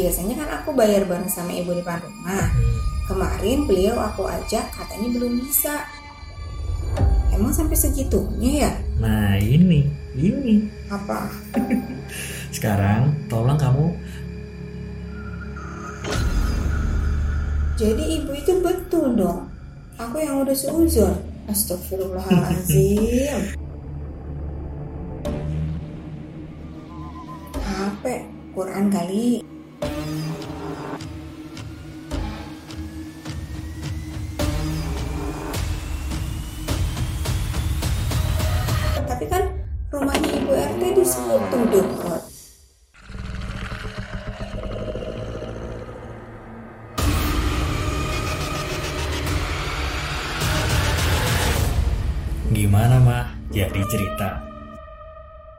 biasanya kan aku bayar bareng sama ibu depan rumah. Kemarin beliau aku ajak katanya belum bisa. Emang sampai segitunya ya? Nah ini, ini. Apa? Sekarang tolong kamu Jadi ibu itu betul dong. Aku yang udah seuzon. Astagfirullahaladzim. Quran kali. Tapi kan rumahnya ibu RT di situ dekat. gimana mah? Jadi cerita.